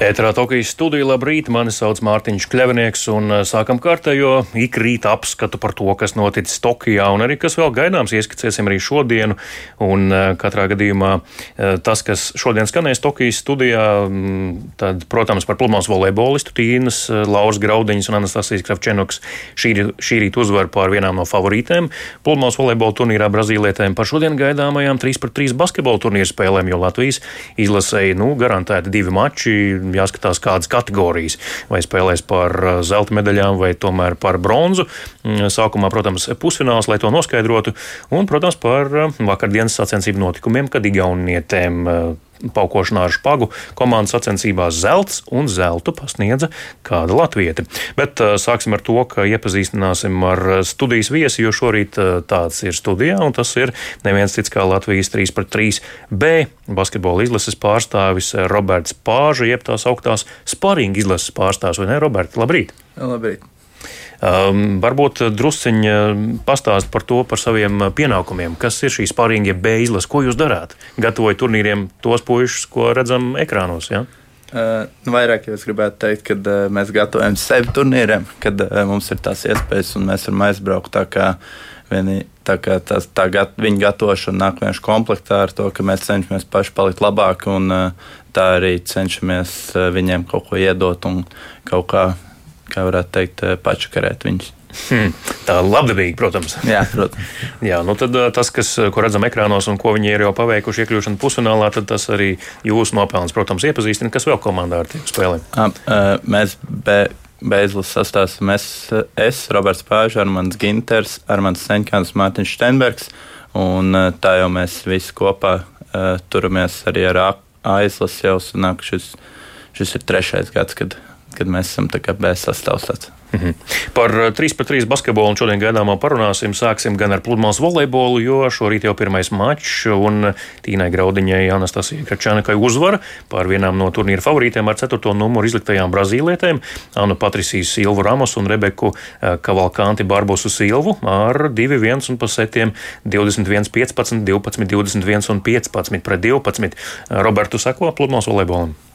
Ēterā Tokijas studija, labrīt, mani sauc Mārtiņš Kļavinieks un eh, sākam kārtējo ikrīta apskatu par to, kas noticis Tokijā un arī kas vēl gaidāms. Ieskicēsim arī šodienu un eh, katrā gadījumā eh, tas, kas šodien skanēs Tokijas studijā, mm, tad, protams, par pludmales volejbolistu Tīnas, Lauras Graudiņas un Anastasijas Kravčenoks šī, šī rīta uzvar pār vienām no favorītēm pludmales volejbola turnīrā Brazīlietēm par šodien gaidāmajām 3 pret 3 basketbola turnīru spēlēm, jo Latvijas izlasēja, nu, garantēti divi mači jāskatās kādas kategorijas, vai spēlēs par uh, zelta medaļām vai tomēr par bronzu. Mm, sākumā, protams, pusfināls, lai to noskaidrotu, un, protams, par uh, vakardienas sacensību notikumiem, kad Igaunietēm uh, paukošanā ar špagu komandas sacensībās zelts un zeltu pasniedza kāda latvieta. Bet uh, sāksim ar to, ka iepazīstināsim ar studijas viesi, jo šorīt uh, tāds ir studijā, un tas ir neviens cits kā Latvijas 3 pret 3 B basketbola izlases pārstāvis Roberts Pāža, jeb tās augtās sparinga izlases pārstāvis, vai ne, Roberts? Labrīt! Labrīt! Um, varbūt drusciņi pastāst par to, par saviem pienākumiem. Kas ir šī spārīgie B izlase? Ko jūs darāt? Gatavojat turnīriem tos puišus, ko redzam ekrānos. Ja? Uh, vairāk jau es gribētu teikt, ka uh, mēs gatavojam sevi turnīriem, kad uh, mums ir tās iespējas un mēs varam aizbraukt tā kā, vieni, tā kā tās, tā gat, viņa gatavošana nāk vienkārši komplektā ar to, ka mēs cenšamies paši palikt labāki un uh, tā arī cenšamies viņiem kaut ko iedot un kaut kā kā varētu teikt, eh, pačakarēt viņus. Hmm, tā labdabīgi, protams. Jā, protams. Jā, nu tad eh, tas, kas, eh, ko redzam ekrānos un ko viņi ir jau paveikuši iekļūšanu pusfinālā, tad tas arī jūsu nopelns, protams, iepazīstina, kas vēl komandā ar tiem spēlēm. Mēs be, Beizlis sastāvsim es, es, Roberts Pāžs, Armāns Ginters, Armāns Seņkāns, Mārtiņš Steinbergs, un tā jau mēs visi kopā turamies arī ar aizlas jau sanāk, šis, šis ir trešais gads, kad kad mēs esam bez sastāvs. Mm -hmm. Par 3 pret 3 basketbolu šodien gaidāmā parunāsim. Sāksim gan ar pludmales volejbolu, jo šorīt jau pirmais mačs un Tīnai Graudiņai Anastasija Kračānakai uzvara pār vienām no turnīra favorītēm ar 4. numuru izliktajām Brazīlietēm Anu Patrisiju Silvu Ramos un Rebeku eh, Kavalkanti Barbosu Silvu ar 2-1 un pa setiem 21, 15, 12, 21 un 15 pret 12. Robertu sako pludmales volejbolam.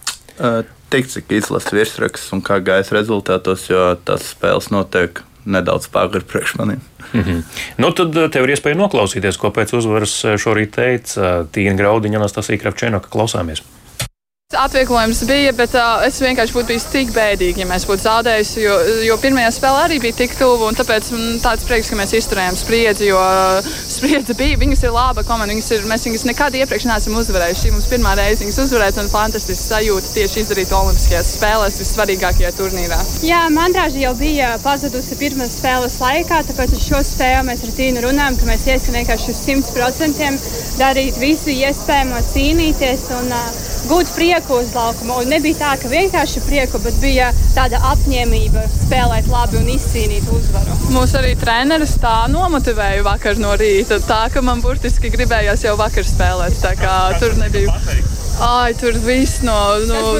Tik cik izlases virsraksts un kā gājas rezultātos, jo tas spēles notiek nedaudz pāri priekš maniem. Mm -hmm. nu, tad tev ir iespēja noklausīties, ko pēc uzvaras šorīt teica Tīna Graudiņa, Anastasija Kravčēna, ka klausāmies. Atvieglojums bija, bet uh, es vienkārši būtu bijis tik bēdīgi, ja mēs būtu zaudējuši. Jo, jo pirmajā spēlē arī bija tik tuvu, un tāpēc man tāds prieks, ka mēs izturējām spriedzi. Jo spriedzi bija, viņas ir laba komanda. Viņas ir, mēs viņas nekad iepriekš neesam uzvarējuši. Šī mums pirmā reize viņas uzvarēt, un fantastiski sajūta tieši izdarīt Olimpiskajās spēlēs, vissvarīgākajā turnīrā. Jā, mandrāža jau bija pazudusi pirmās spēles laikā, tāpēc uz šo spēli mēs ar Tīnu runājam, ka mēs iesim vienkārši uz 100% darīt visu iespējamo, cīnīties. Un, uh, gūt prieku uz laukuma. Un nebija tā, ka vienkārši prieku, bet bija tāda apņēmība spēlēt labi un izcīnīt uzvaru. Mūs arī treneris tā nomotivēja vakar no rīta. Tā ka man burtiski gribējās jau vakar spēlēt. Tā kā tur nebija. Ai, tur viss no. no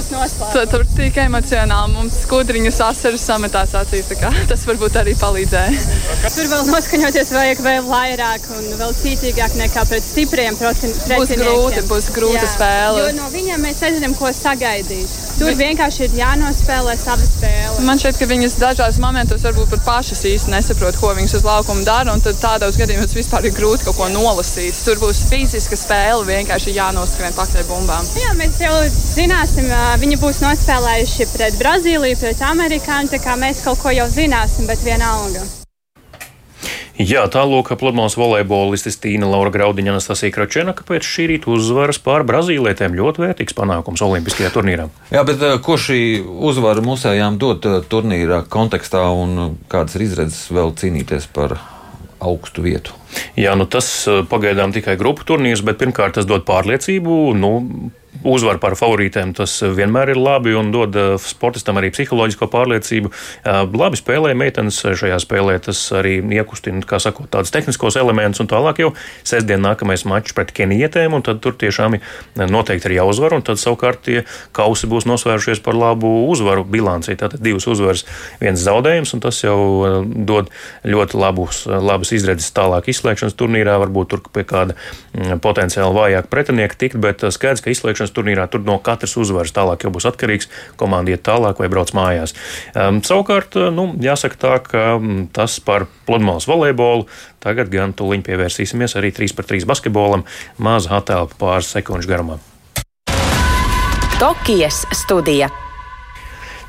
tur, tik emocionāli mums skudriņas asaras sametās acīs. Tas varbūt arī palīdzēja. Tur vēl noskaņoties vajag vēl vairāk un vēl cītīgāk nekā pret stipriem pretiniekiem. Būs grūti, būs grūta Jā, spēle. Jo no viņiem mēs nezinām, ko sagaidīt. Tur Bet... vienkārši ir jānospēlē sava spēle. Man šķiet, ka viņas dažās momentos varbūt pat pašas īsti nesaprot, ko viņas uz laukuma dara. Tad tādos gadījumos vispār ir grūti kaut ko nolasīt. Tur būs fiziska spēle, vienkārši jānoskrien pakaļ bumbām. Jā, mēs jau zināsim, viņi būs nospēlējuši pret Brazīliju, pret Amerikāņu. Tā kā mēs kaut ko jau zināsim, bet vienalga. Jā, tālāk pludmales volejbolistis Tīna Laura Graudiņa Anastasija Kračenaka pēc šī rīta uzvaras pār Brazīlietēm ļoti vērtīgs panākums Olimpiskajā turnīrā. Jā, bet ko šī uzvara musējām dot turnīrā kontekstā un kādas ir izredzes vēl cīnīties par augstu vietu? Jā, nu tas pagaidām tikai grupu turnīrs, bet pirmkārt tas dod pārliecību. Nu, uzvaru pār favorītēm, tas vienmēr ir labi un dod eh, sportistam arī psiholoģisko pārliecību. Eh, labi spēlē meitenes šajā spēlē, tas arī iekustina, sakot, tādus tehniskos elementus, un tālāk jau sestdien nākamais mačs pret kenietēm, un tad tur tiešām noteikti ir jāuzvar, un tad savukārt tie kausi būs nosvērušies par labu uzvaru bilancī. Tātad divas uzvaras, viens zaudējums, un tas jau eh, dod ļoti labus, labas izredzes tālāk izslēgšanas turnīrā, varbūt tur pie kāda mm, potenciāli vājāka pretinieka tikt, bet skaidrs, ka izslēgšanas turnīrā. Tur no katras uzvaras tālāk jau būs atkarīgs, komanda iet tālāk vai brauc mājās. Um, savukārt, uh, nu, jāsaka tā, ka um, tas par pludmales volejbolu. Tagad gan tuliņi pievērsīsimies arī 3 pret 3 basketbolam, maza attēla pāris sekundžu garumā. Tokijas studija.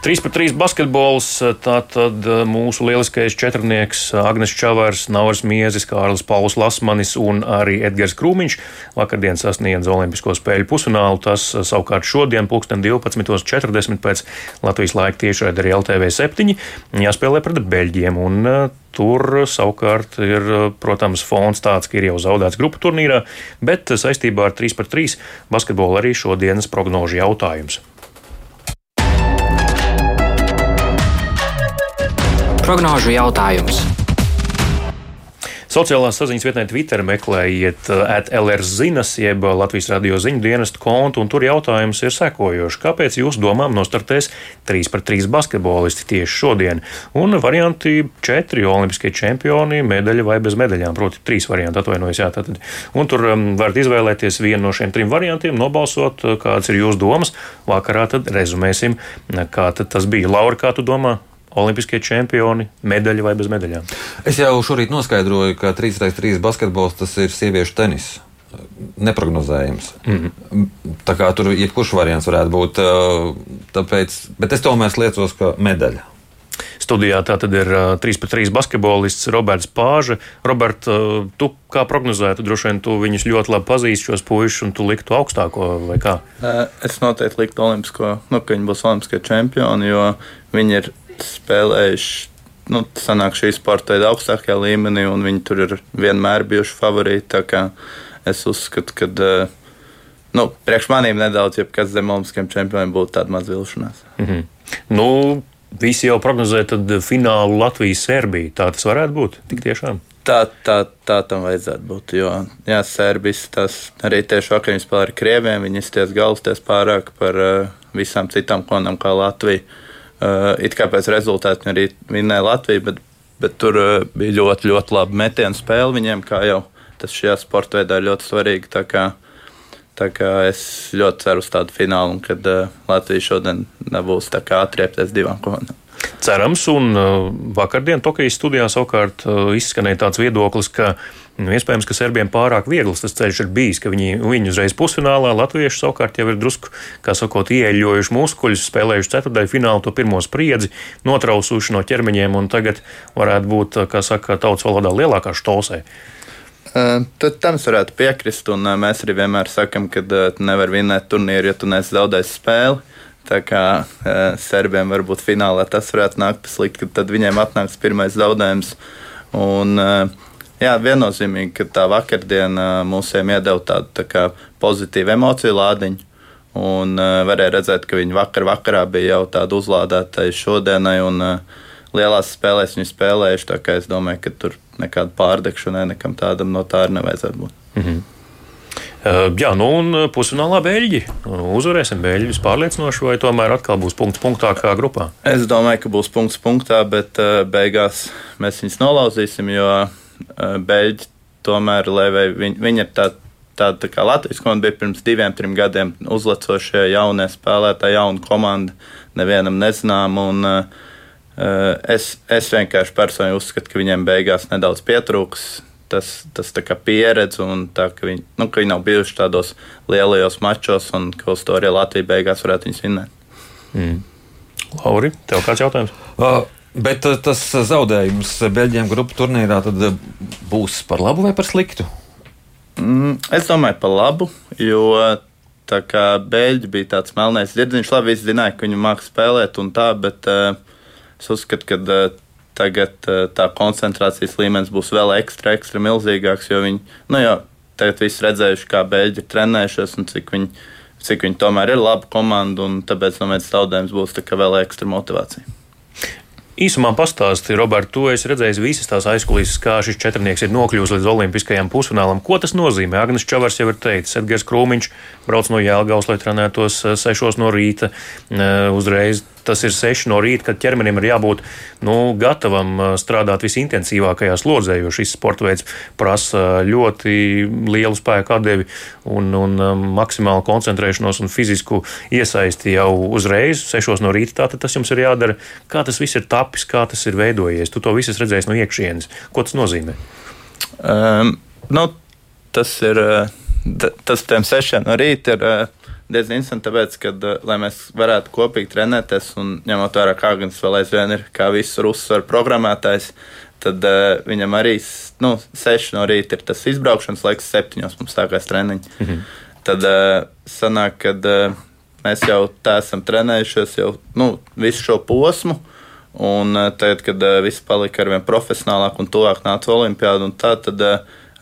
3 pret 3 basketbols. Tātad eh, mūsu lieliskais četrnieks Agnēs Čavars, Nauris Miezis, Kārlis Pauls Lasmanis un arī Edgars Krūmiņš vakardien sasniedza Olimpisko spēļu pusfinālu. Tas eh, savukārt šodien, 12.40 pēc Latvijas laika tiešraidē arī LTV 7 jāspēlē pret Beļģiem. Un, eh, Tur savukārt ir, protams, fons tāds, ka ir jau zaudēts grupu turnīrā, bet saistībā ar 3 pret 3 basketbolu arī šodienas prognožu jautājums. Prognožu jautājums. Sociālās saziņas vietnē Twitter meklējiet uh, LRZinas, jeb Latvijas radio ziņu dienestu kontu, un tur jautājums ir sekojošs. Kāpēc jūs domām nostartēs 3 pret 3 basketbolisti tieši šodien? Un varianti 4 olimpiskie čempioni, medaļa vai bez medaļām, proti 3 varianti atvainojas. Jā, tātad. Un tur um, varat izvēlēties vienu no šiem trim variantiem, nobalsot, uh, kāds ir jūsu domas. Vakarā tad rezumēsim, kā tas bija. Laura, kā tu domā? Olimpiskie čempioni, medaļa vai bez medaļām. Es jau šorīt noskaidroju, ka 3x3 basketbols tas ir sieviešu tenis. Neprognozējams. Mm -hmm. Tā kā tur jebkurš variants varētu būt. Tāpēc, bet es tomēr liecos, ka medaļa. Studijā tā tad ir uh, 3 pret 3 basketbolists Roberts Pāža. Robert, tu kā prognozētu, droši vien tu viņus ļoti labi pazīsti šos puišus, un tu liktu augstāko vai kā? Es noteikti liktu olimpisko, nu, ka viņi būs olimpiskie čempioni, jo viņi ir spēlējuši. Nu, sanāk šī sporta veida augstākajā līmenī, un viņi tur ir vienmēr bijuši favorīti. Es uzskatu, ka uh, nu, priekš maniem nedaudz, ja kas zem olimpiskiem čempioniem būtu tāda maz vilšanās. Mm -hmm. nu, visi jau prognozē finālu Latvijas-Serbiju. Tā tas varētu būt tik tiešām. Tā, tā, tā tam vajadzētu būt. Jo, jā, Serbijas tas arī tieši vakar spēlēja ar Krieviem. Viņi izties galvasties pārāk par uh, visām citām konām kā Latvija. Uh, it kā pēc rezultātiem arī vinnēja Latvija, bet, bet tur uh, bija ļoti, ļoti laba metienu spēle viņiem, kā jau tas šajā sporta veidā ir ļoti svarīgi. Tā kā, tā kā es ļoti ceru uz tādu finālu, un kad uh, Latvija šodien nebūs atriepties divām komandām. Cerams, un uh, vakardien Tokijas studijā savukārt uh, izskanēja tāds viedoklis, ka Nu, iespējams, ka serbiem pārāk viegls tas ceļš ir bijis, ka viņi, viņi uzreiz pusfinālā, latvieši savukārt jau ir drusku, kā sakot, ieeļojuši muskuļus, spēlējuši ceturtajā finālā to pirmo spriedzi, notrausuši no ķermeņiem, un tagad varētu būt, kā saka, tautas valodā lielākā štosē. Tad tam varētu piekrist, un mēs arī vienmēr sakam, ka nevar vinēt turnīru, ja tu neesi zaudējis spēli. Tā kā serbiem varbūt finālā tas varētu nākt pa slikti, kad tad viņiem atnāks pirmais zaudējums. Un, Jā, viennozīmīgi, ka tā vakardiena mūsiem iedeva tādu tā kā, pozitīvu emociju lādiņu. Un varēja redzēt, ka viņi vakar vakarā bija jau tādi uzlādētāji šodienai, un lielās spēlēs viņi spēlējuši. Tā kā es domāju, ka tur nekāda pārdegšanai nekam tādam no tā arī nevajadzētu būt. Mm -hmm. Jā, nu un pusfinālā beļģi. Uzvarēsim beļģus pārliecinoši, vai tomēr atkal būs punkts punktā kā grupā? Es domāju, ka būs punkts punktā, bet beigās mēs viņus nolauzīsim, jo beļģi tomēr, lai viņi, viņi ir tādi. Tāda tā kā Latvijas komanda bija pirms diviem, trim gadiem uzlecošie jaunie spēlētāji, jauna komanda, nevienam nezinām. Un, uh, es, es vienkārši personīgi uzskatu, ka viņiem beigās nedaudz pietrūks tas, tas pieredze, un tā, ka, viņi, nu, ka viņi nav bijuši tādos lielajos mačos, un ka uz to arī Latvija beigās varētu viņus vinnēt. Mm. Lauri, tev kāds jautājums? Uh, Bet eh, tas zaudējums Beļģiem grupu turnīrā eh, būs par labu vai par sliktu? Mm, es domāju, par labu, jo tā kā Beļģi bija tāds melnais zirdziņš, labi, visi zināja, ka viņi māks spēlēt un tā, bet uh, es uzskatu, ka uh, tagad tā koncentrācijas līmenis būs vēl ekstra, ekstra milzīgāks, jo viņi, nu jau tagad viss redzējuši, kā beigļi ir trenējušies un cik viņi, cik viņi tomēr ir laba komanda, un tāpēc no viens zaudējums būs vēl ekstra motivācija. Īsumā pastāstīja, Roberts, tu esi redzējis visas tās aizkulisēs, kā šis četrnieks ir nokļuvis līdz olimpiskajam pusfinālam. Ko tas nozīmē? Agnēs Čavars jau ir teicis, Edgars Krūmiņš brauc no Jēlgavas, lai trenētos eh, sešos no rīta eh, uzreiz tas ir 6 no rīta, kad ķermenim ir jābūt nu, gatavam uh, strādāt visintensīvākajā slodzē, jo šis sporta veids prasa ļoti lielu spēku atdevi un, un um, maksimālu koncentrēšanos un fizisku iesaisti jau uzreiz, 6 no rīta. Tātad tas jums ir jādara. Kā tas viss ir tapis, kā tas ir veidojies? Tu to visu esi redzējis no iekšienes. Ko tas nozīmē? Um, nu, tas ir. Tas tiem sešiem no rīta ir diezgan interesanti, tāpēc, ka, lai mēs varētu kopīgi trenēties, un ņemot vērā, kā Gans vēl aizvien ir, kā visur uzsver programmētājs, tad uh, viņam arī nu, 6 no rīta ir tas izbraukšanas laiks, 7 mums sākās treniņi. Mm -hmm. Tad uh, sanāk, ka uh, mēs jau tā esam trenējušies jau nu, visu šo posmu. Un tagad, kad viss palika ar vien profesionālāk un tuvāk nāca olimpiāda, tā, tad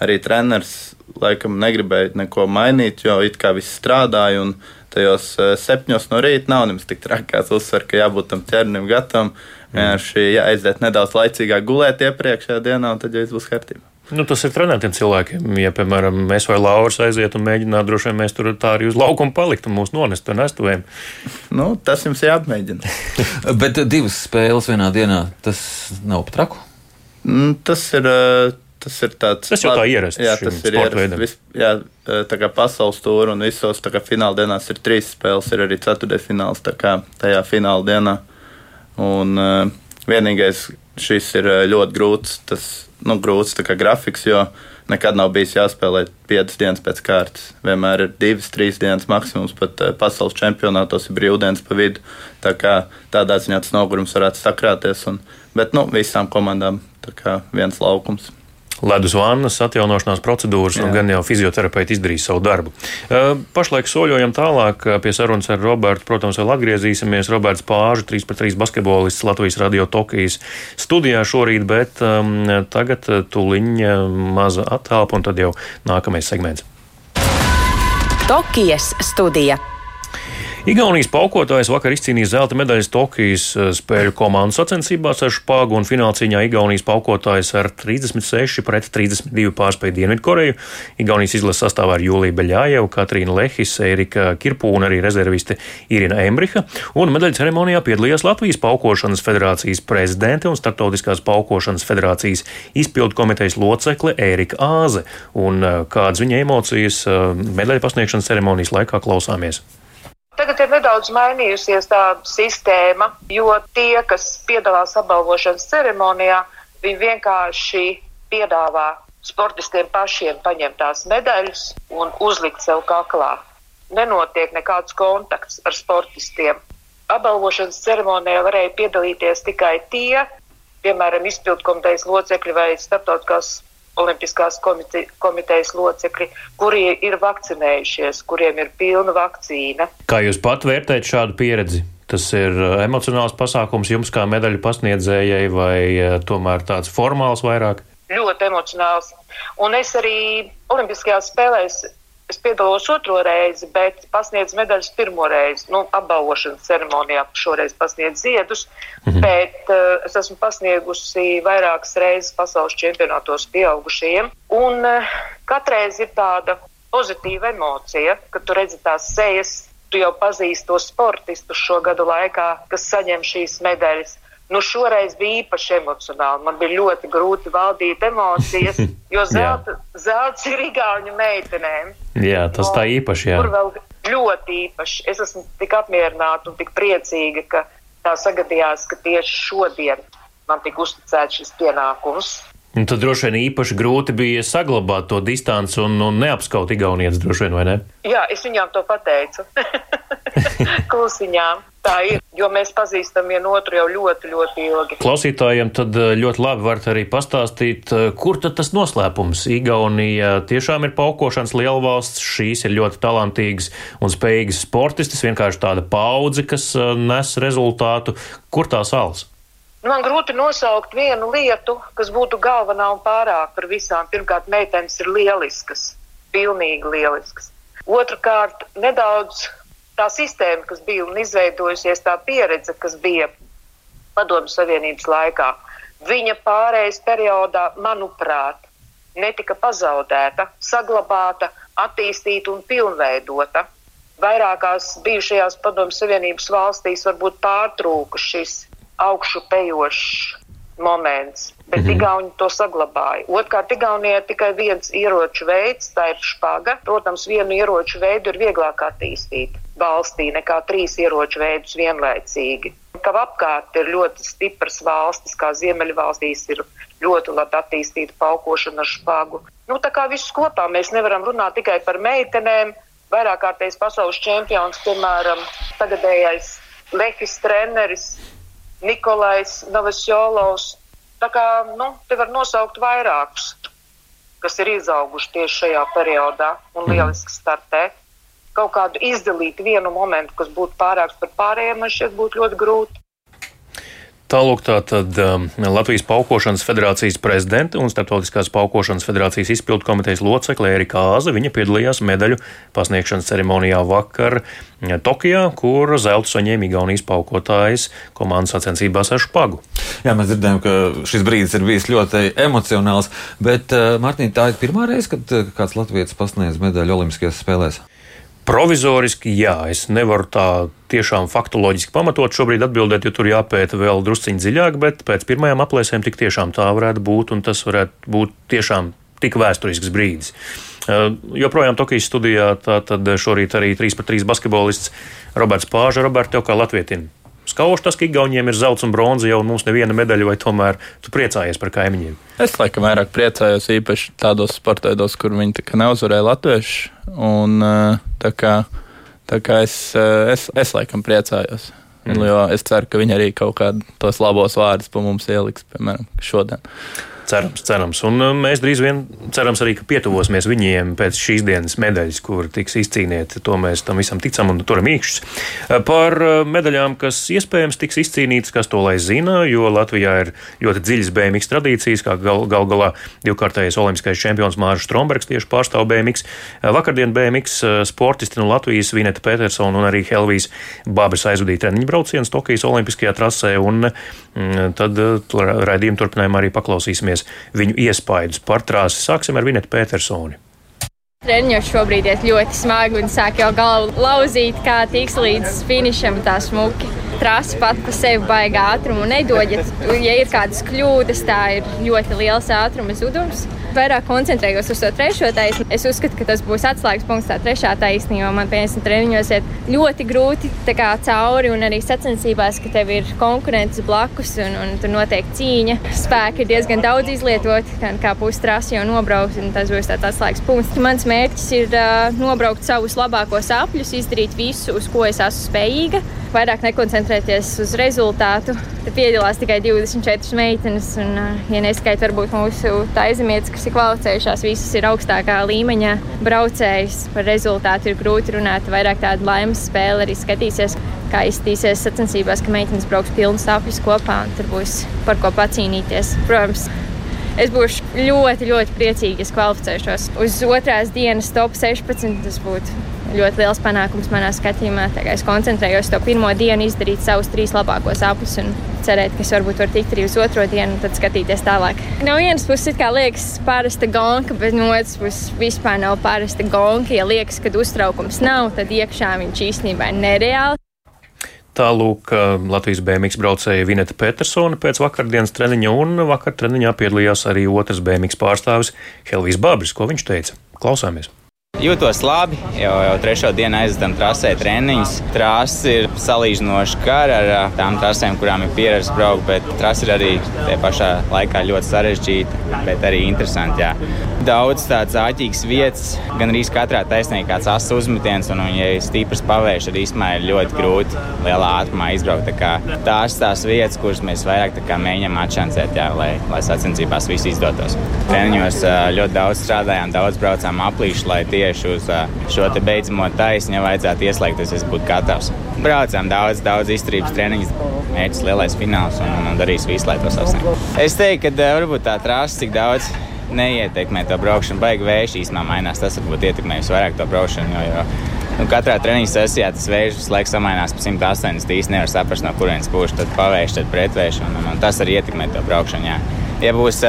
arī treneris laikam negribēju neko mainīt, jo it kā viss strādāja. Un tajos eh, septiņos no rīta nav nemaz tik traki, kāds uzsver, ka jābūt tam ķermenim gatavam. Vienkārši jāaiziet nedaudz laicīgāk gulēt iepriekšējā dienā, un tad jau viss būs kārtībā. Nu, tas ir trenētiem cilvēkiem. Ja, piemēram, mēs vai Lauris aiziet un mēģināt, droši vien mēs tur tā arī uz laukumu palikt un mūs nonest un nestuvēm. Nu, tas jums jāapmēģina. Bet divas spēles vienā dienā, tas nav pat traku? Mm, tas ir eh, Tas ir tāds tas jau tā ierasts. Jā, tas ir ierasts. Vis, jā, tā kā pasaules tūri un visos kā, fināla dienās ir trīs spēles, ir arī ceturtais fināls kā, tajā fināla dienā. Un uh, vienīgais šis ir ļoti grūts, tas nu, grūts kā, grafiks, jo nekad nav bijis jāspēlē piecas dienas pēc kārtas. Vienmēr ir divas, trīs dienas maksimums, pat uh, pasaules čempionātos ir brīvdienas pa vidu. Tā kā tādā ziņā tas nogurums varētu sakrāties. Un, bet nu, visām komandām viens laukums ledus vannas, atjaunošanās procedūras, Jā. un gan jau fizioterapeiti izdarīs savu darbu. Pašlaik soļojam tālāk pie sarunas ar Robertu. Protams, vēl atgriezīsimies. Roberts Pāržu, 3-3 basketbolists Latvijas radio Tokijas studijā šorīt, bet um, tagad tuliņa maza attēlpa, un tad jau nākamais segments. Tokijas studija. Igaunijas paukotājs vakar izcīnīja zelta medaļas Tokijas eh, spēļu komandu sacensībās ar špāgu un finālcīņā Igaunijas paukotājs ar 36 pret 32 pārspēju Dienvidkoreju. Igaunijas izlases sastāvā ir Jūlija Beļājev, Katrīna Lehis, Erika Kirpūna, arī rezerviste Irina Embriha, un medaļu ceremonijā piedalījās Latvijas paukošanas federācijas prezidente un Startautiskās paukošanas federācijas izpildu komitejas locekle Ērika Āze. Un eh, kādas viņa emocijas eh, medaļu pasniegšanas ceremonijas laikā klausāmies. Tagad ir nedaudz mainījusies tā sistēma, jo tie, kas piedalās apbalvošanas ceremonijā, viņi vienkārši piedāvā sportistiem pašiem paņemt tās medaļas un uzlikt sev kaklā. Nenotiek nekāds kontakts ar sportistiem. Apbalvošanas ceremonijā varēja piedalīties tikai tie, piemēram, izpildkomitejas locekļi vai starptautiskās Olimpiskās komite, komitejas locekļi, kuri ir vakcinējušies, kuriem ir pilna vakcīna. Kā jūs pat vērtējat šādu pieredzi? Tas ir uh, emocionāls pasākums jums kā medaļu pasniedzējai vai uh, tomēr tāds formāls vairāk? Ļoti emocionāls. Un es arī Olimpiskajās spēlēs Es piedalos otro reizi, bet pasniedzu medaļas pirmo reizi. Nu, apbalvošanas ceremonijā šoreiz pasniedzu ziedus, -hmm. bet uh, es esmu pasniegusi vairākas reizes pasaules čempionātos pieaugušajiem. Un uh, katreiz ir tāda pozitīva emocija, kad tu redzi tās sejas, tu jau pazīsti tos sportistus šo gadu laikā, kas saņem šīs medaļas. Nu, šoreiz bija īpaši emocionāli. Man bija ļoti grūti valdīt emocijas, jo zelta, zelts ir igauņu meitenēm. Jā, tas tā īpaši. Jā. Tur vēl ļoti īpaši. Es esmu tik apmierināta un tik priecīga, ka tā sagadījās, ka tieši šodien man tika uzticēts šis pienākums. Un tad droši vien īpaši grūti bija saglabāt to distanci un, un neapskaut igaunietes, droši vien, vai ne? Jā, es viņām to pateicu. Klusiņām. Tā ir, jo mēs pazīstam vienu otru jau ļoti, ļoti ilgi. Klausītājiem tad eh, ļoti labi varat arī pastāstīt, eh, kur tad tas noslēpums. Igaunija tiešām ir paukošanas lielvalsts, šīs ir ļoti talantīgas un spējīgas sportistas, vienkārši tāda paudze, kas eh, nes rezultātu. Kur tā sāls? Nu, man grūti nosaukt vienu lietu, kas būtu galvenā un pārāk par visām. Pirmkārt, meitenes ir lieliskas, pilnīgi lieliskas. Otrakārt, nedaudz tā sistēma, kas bija un izveidojusies, tā pieredze, kas bija Padomju Savienības laikā, viņa pārējais periodā, manuprāt, netika pazaudēta, saglabāta, attīstīta un pilnveidota. Vairākās bijušajās Padomju Savienības valstīs varbūt pārtrūka šis augšupejošs moments, bet mm -hmm. Igauni to saglabāja. Otrkārt, Igaunijā ir tikai viens ieroču veids, tā ir špaga. Protams, vienu ieroču veidu ir vieglāk attīstīt valstī nekā trīs ieroču veidus vienlaicīgi. Kā apkārt ir ļoti stipras valstis, kā Ziemeļvalstīs ir ļoti labi attīstīta paukošana ar špagu. Nu, tā kā viss kopā mēs nevaram runāt tikai par meitenēm. Vairāk kārtējs pasaules čempions, piemēram, tagadējais Lehis treneris Nikolais Novasjolovs. Tā kā nu, te var nosaukt vairākus, kas ir izauguši tieši šajā periodā un mhm. lieliski startē. Kaut kādu izdalīt vienu momentu, kas būtu pārāks par pārējiem, man šķiet būtu ļoti grūti. Tālāk tātad um, Latvijas Paukošanas federācijas prezidente un Startautiskās Paukošanas federācijas izpildu komitejas locekle Erika Āze. Viņa piedalījās medaļu pasniegšanas ceremonijā vakar Tokijā, kur zeltu saņēma Igaunijas paukotājs komandas sacensībās ar špagu. Jā, mēs dzirdējām, ka šis brīdis ir bijis ļoti emocionāls, bet, uh, Mārtiņ, tā ir pirmā reize, kad uh, kāds latviečs pasniedz medaļu Olimpiskajās spēlēs. Provizoriski, jā, es nevaru tā tiešām faktoloģiski pamatot šobrīd atbildēt, jo tur jāpēta vēl drusciņi dziļāk, bet pēc pirmajām aplēsēm tik tiešām tā varētu būt, un tas varētu būt tiešām tik vēsturisks brīdis. Uh, joprojām Tokijas studijā tātad šorīt arī 3 pret 3 basketbolists Roberts Pāža. Roberts, tev kā latvietim skauž tas, ka Igauniem ir zelts un bronza jau mums neviena medaļa, vai tomēr tu priecājies par kaimiņiem? Es laikam vairāk priecājos īpaši tādos sportos, kur viņi neuzvarēja latviešu. Un, tā kā, tā kā es, es, es laikam priecājos. Mm. Jo es ceru, ka viņi arī kaut kādus labos vārdus pa mums ieliks, piemēram, šodien. Cerams, cerams. Un uh, mēs drīz vien cerams arī, ka pietuvosimies viņiem pēc šīs dienas medaļas, kur tiks izcīnīta. To mēs tam visam ticam un turam īkšķus. Uh, par uh, medaļām, kas iespējams tiks izcīnītas, kas to lai zina, jo Latvijā ir ļoti dziļas BMX tradīcijas, kā gal, gal galā divkārtējais olimpiskais čempions Mārcis Strombergs tieši pārstāv BMX. Vakardien BMX sportisti no Latvijas Vineta Petersona un arī Helvijas Babas aizvadīja treniņu braucienus Tokijas olimpiskajā trasē, un mm, tad raidījumu turpinājumā arī paklausīsimies klausīsimies viņu iespaidus par trāsi. Sāksim ar Vinetu Petersoni. Treniņš šobrīd ir ļoti smagi un sāk jau galvu lauzīt, kā tiks līdz finišam tā smuki. Trasa pat par sevi baigā ātrumu nedod. Ja, ja ir kādas kļūdas, tā ir ļoti liels ātruma zudums vairāk koncentrējos uz to trešo taisni. Es uzskatu, ka tas būs atslēgas punkts tā trešā taisni, jo man pēc tam treniņos iet ļoti grūti kā, cauri un arī sacensībās, ka tev ir konkurence blakus un, un tur notiek cīņa. Spēki ir diezgan daudz izlietoti, kā, kā pustrasi jau nobraukt, un tas būs tāds atslēgas punkts. Mans mērķis ir uh, nobraukt savus labākos apļus, izdarīt visu, uz ko es esmu spējīga vairāk nekoncentrēties uz rezultātu. Te piedalās tikai 24 meitenes, un, ja neskaita varbūt mūsu taizemietes, kas ir kvalificējušās, visas ir augstākā līmeņa braucējas. Par rezultātu ir grūti runāt, vairāk tāda laimes spēle arī skatīsies. Kā izskatīsies sacensībās, ka meitenes brauks pilnas apļus kopā, un tur būs par ko pacīnīties. Protams, Es būšu ļoti, ļoti priecīga, ja kvalificēšos uz otrās dienas top 16. Tas būtu ļoti liels panākums manā skatījumā. Es koncentrējos to pirmo dienu, izdarīt savus trīs labākos apus un cerēt, ka es varbūt varu tikt arī uz otro dienu un tad skatīties tālāk. No vienas puses, kā liekas, parasta gonka, bet no otras puses vispār nav parasta gonka. Ja liekas, ka uztraukums nav, tad iekšā viņš īstenībā ir nereāli. Tālūk, Latvijas BMX braucēja Vineta Petersona pēc vakardienas treniņa, un vakar treniņā piedalījās arī otrs BMX pārstāvis Helvijas Bābris. Ko viņš teica? Klausāmies! Jūtos labi, jau, jau trešo dienu aizdam trasē treniņus. Trasa ir salīdzinoši gara ar tām trasēm, kurām ir pieredze braukt, bet trasa ir arī tajā pašā laikā ļoti sarežģīta, bet arī interesanti. Jā. Daudz tādas āķīgas vietas, gan arī katrā taisnība kāds ass uzmetiens, un, un ja ir stiprs pavērš, tad īstenībā ir ļoti grūti lielā ātrumā izbraukt. Tā tās tās vietas, kuras mēs vairāk mēģinām atšancēt, jā, lai, lai sacensībās viss izdotos. Treniņos ļoti daudz strādājām, daudz braucām aplīšu, lai tieši uz šo beidzamo taisnu, ja vajadzētu ieslēgties, es būtu gatavs. Braucām daudz, daudz izturības treniņus, mērķis lielais fināls un, un darīs visu, lai to sasniegtu. Es teiktu, ka varbūt tā trāsa cik daudz neietekmē to braukšanu. Baigi vējš īstenībā mainās. Tas varbūt ietekmēs vairāk to braukšanu. Jo, jo, nu, katrā treniņa sesijā tas vējš visu laiku samainās pa 180. īstenībā nevar saprast, no kurienes pūš. Tad pavējš, tad pretvējš. Un, un tas arī ietekmē to braukšanu. Jā. Ja būs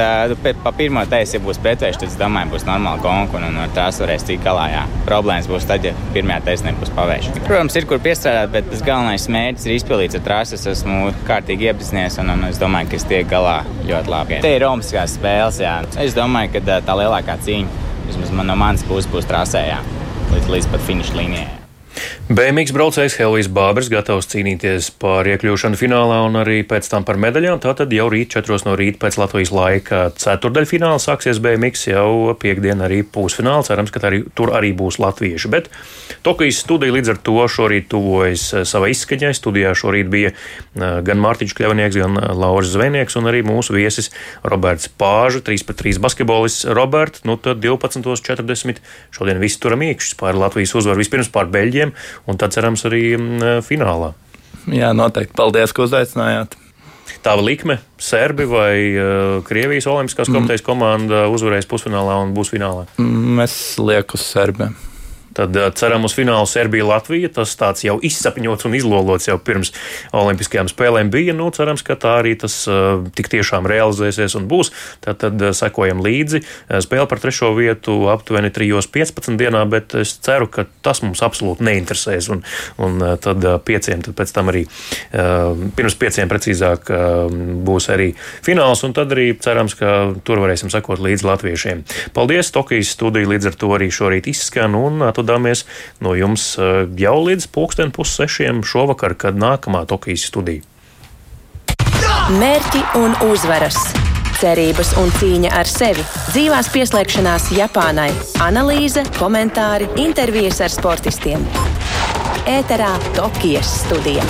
pa pirmo teisu, ja būs pretvērš, tad es domāju, būs normāla gonka un, ar tās varēs tikt galā. Jā. Problēmas būs tad, ja pirmā teisa nebūs pavērš. Protams, ir kur piestrādāt, bet tas galvenais mērķis ir izpildīts ar trasi. Es esmu kārtīgi iepazinies un, un es domāju, ka es tiek galā ļoti labi. Te ir Romas spēles, jā. Es domāju, ka tā lielākā cīņa vismaz man no manas puses būs trasē, jā. līdz, līdz pat finiša līnijai. BMW braucējs Helvijas Bābers gatavs cīnīties par iekļūšanu finālā un arī pēc tam par medaļām. Tātad jau rīt, 4 no rīta pēc Latvijas laika ceturdaļfināla sāksies BMW jau piekdien arī pusfināls. Cerams, ka arī, tur arī būs latvieši. Bet Tokijas studija līdz ar to šorīt tuvojas savai izskaņai. Studijā šorīt bija gan Mārtiņš Kļavnieks, gan Lauris Zvejnieks un arī mūsu viesis Roberts Pāža, 3 pret 3 basketbolists. Robert, nu tad 12.40 šodien visi turam iekšķis pār Latvijas uzvaru vispirms pār Beļģiem un tad cerams arī mm, finālā. Jā, noteikti. Paldies, ka uzaicinājāt. Tava likme, Serbi vai uh, Krievijas Olimpiskās mm. komitejas komanda uzvarēs pusfinālā un būs finālā? Mm, es lieku uz Serbiem. Tad uh, ceram uz finālu Serbija-Latvija. Tas tāds jau izsapņots un izlolots jau pirms Olimpiskajām spēlēm bija. Nu, cerams, ka tā arī tas uh, tik tiešām realizēsies un būs. Tad, tad uh, sekojam līdzi. Spēle par trešo vietu aptuveni 3.15 dienā, bet es ceru, ka tas mums absolūti neinteresēs. Un, un tad pieciem, tad pēc tam arī pirms pieciem precīzāk būs arī fināls, un tad arī cerams, ka tur varēsim sekot līdzi latviešiem. Paldies! Tokijas studija līdz ar to arī šorīt izskan. Un, atvadāmies no jums eh, jau līdz pulksten pussešiem šovakar, kad nākamā Tokijas studija. Mērķi un uzvaras! Cerības un cīņa ar sevi, dzīvās pieslēgšanās Japānai, analīze, komentāri, intervijas ar sportistiem. Ēterā Tokijas studija.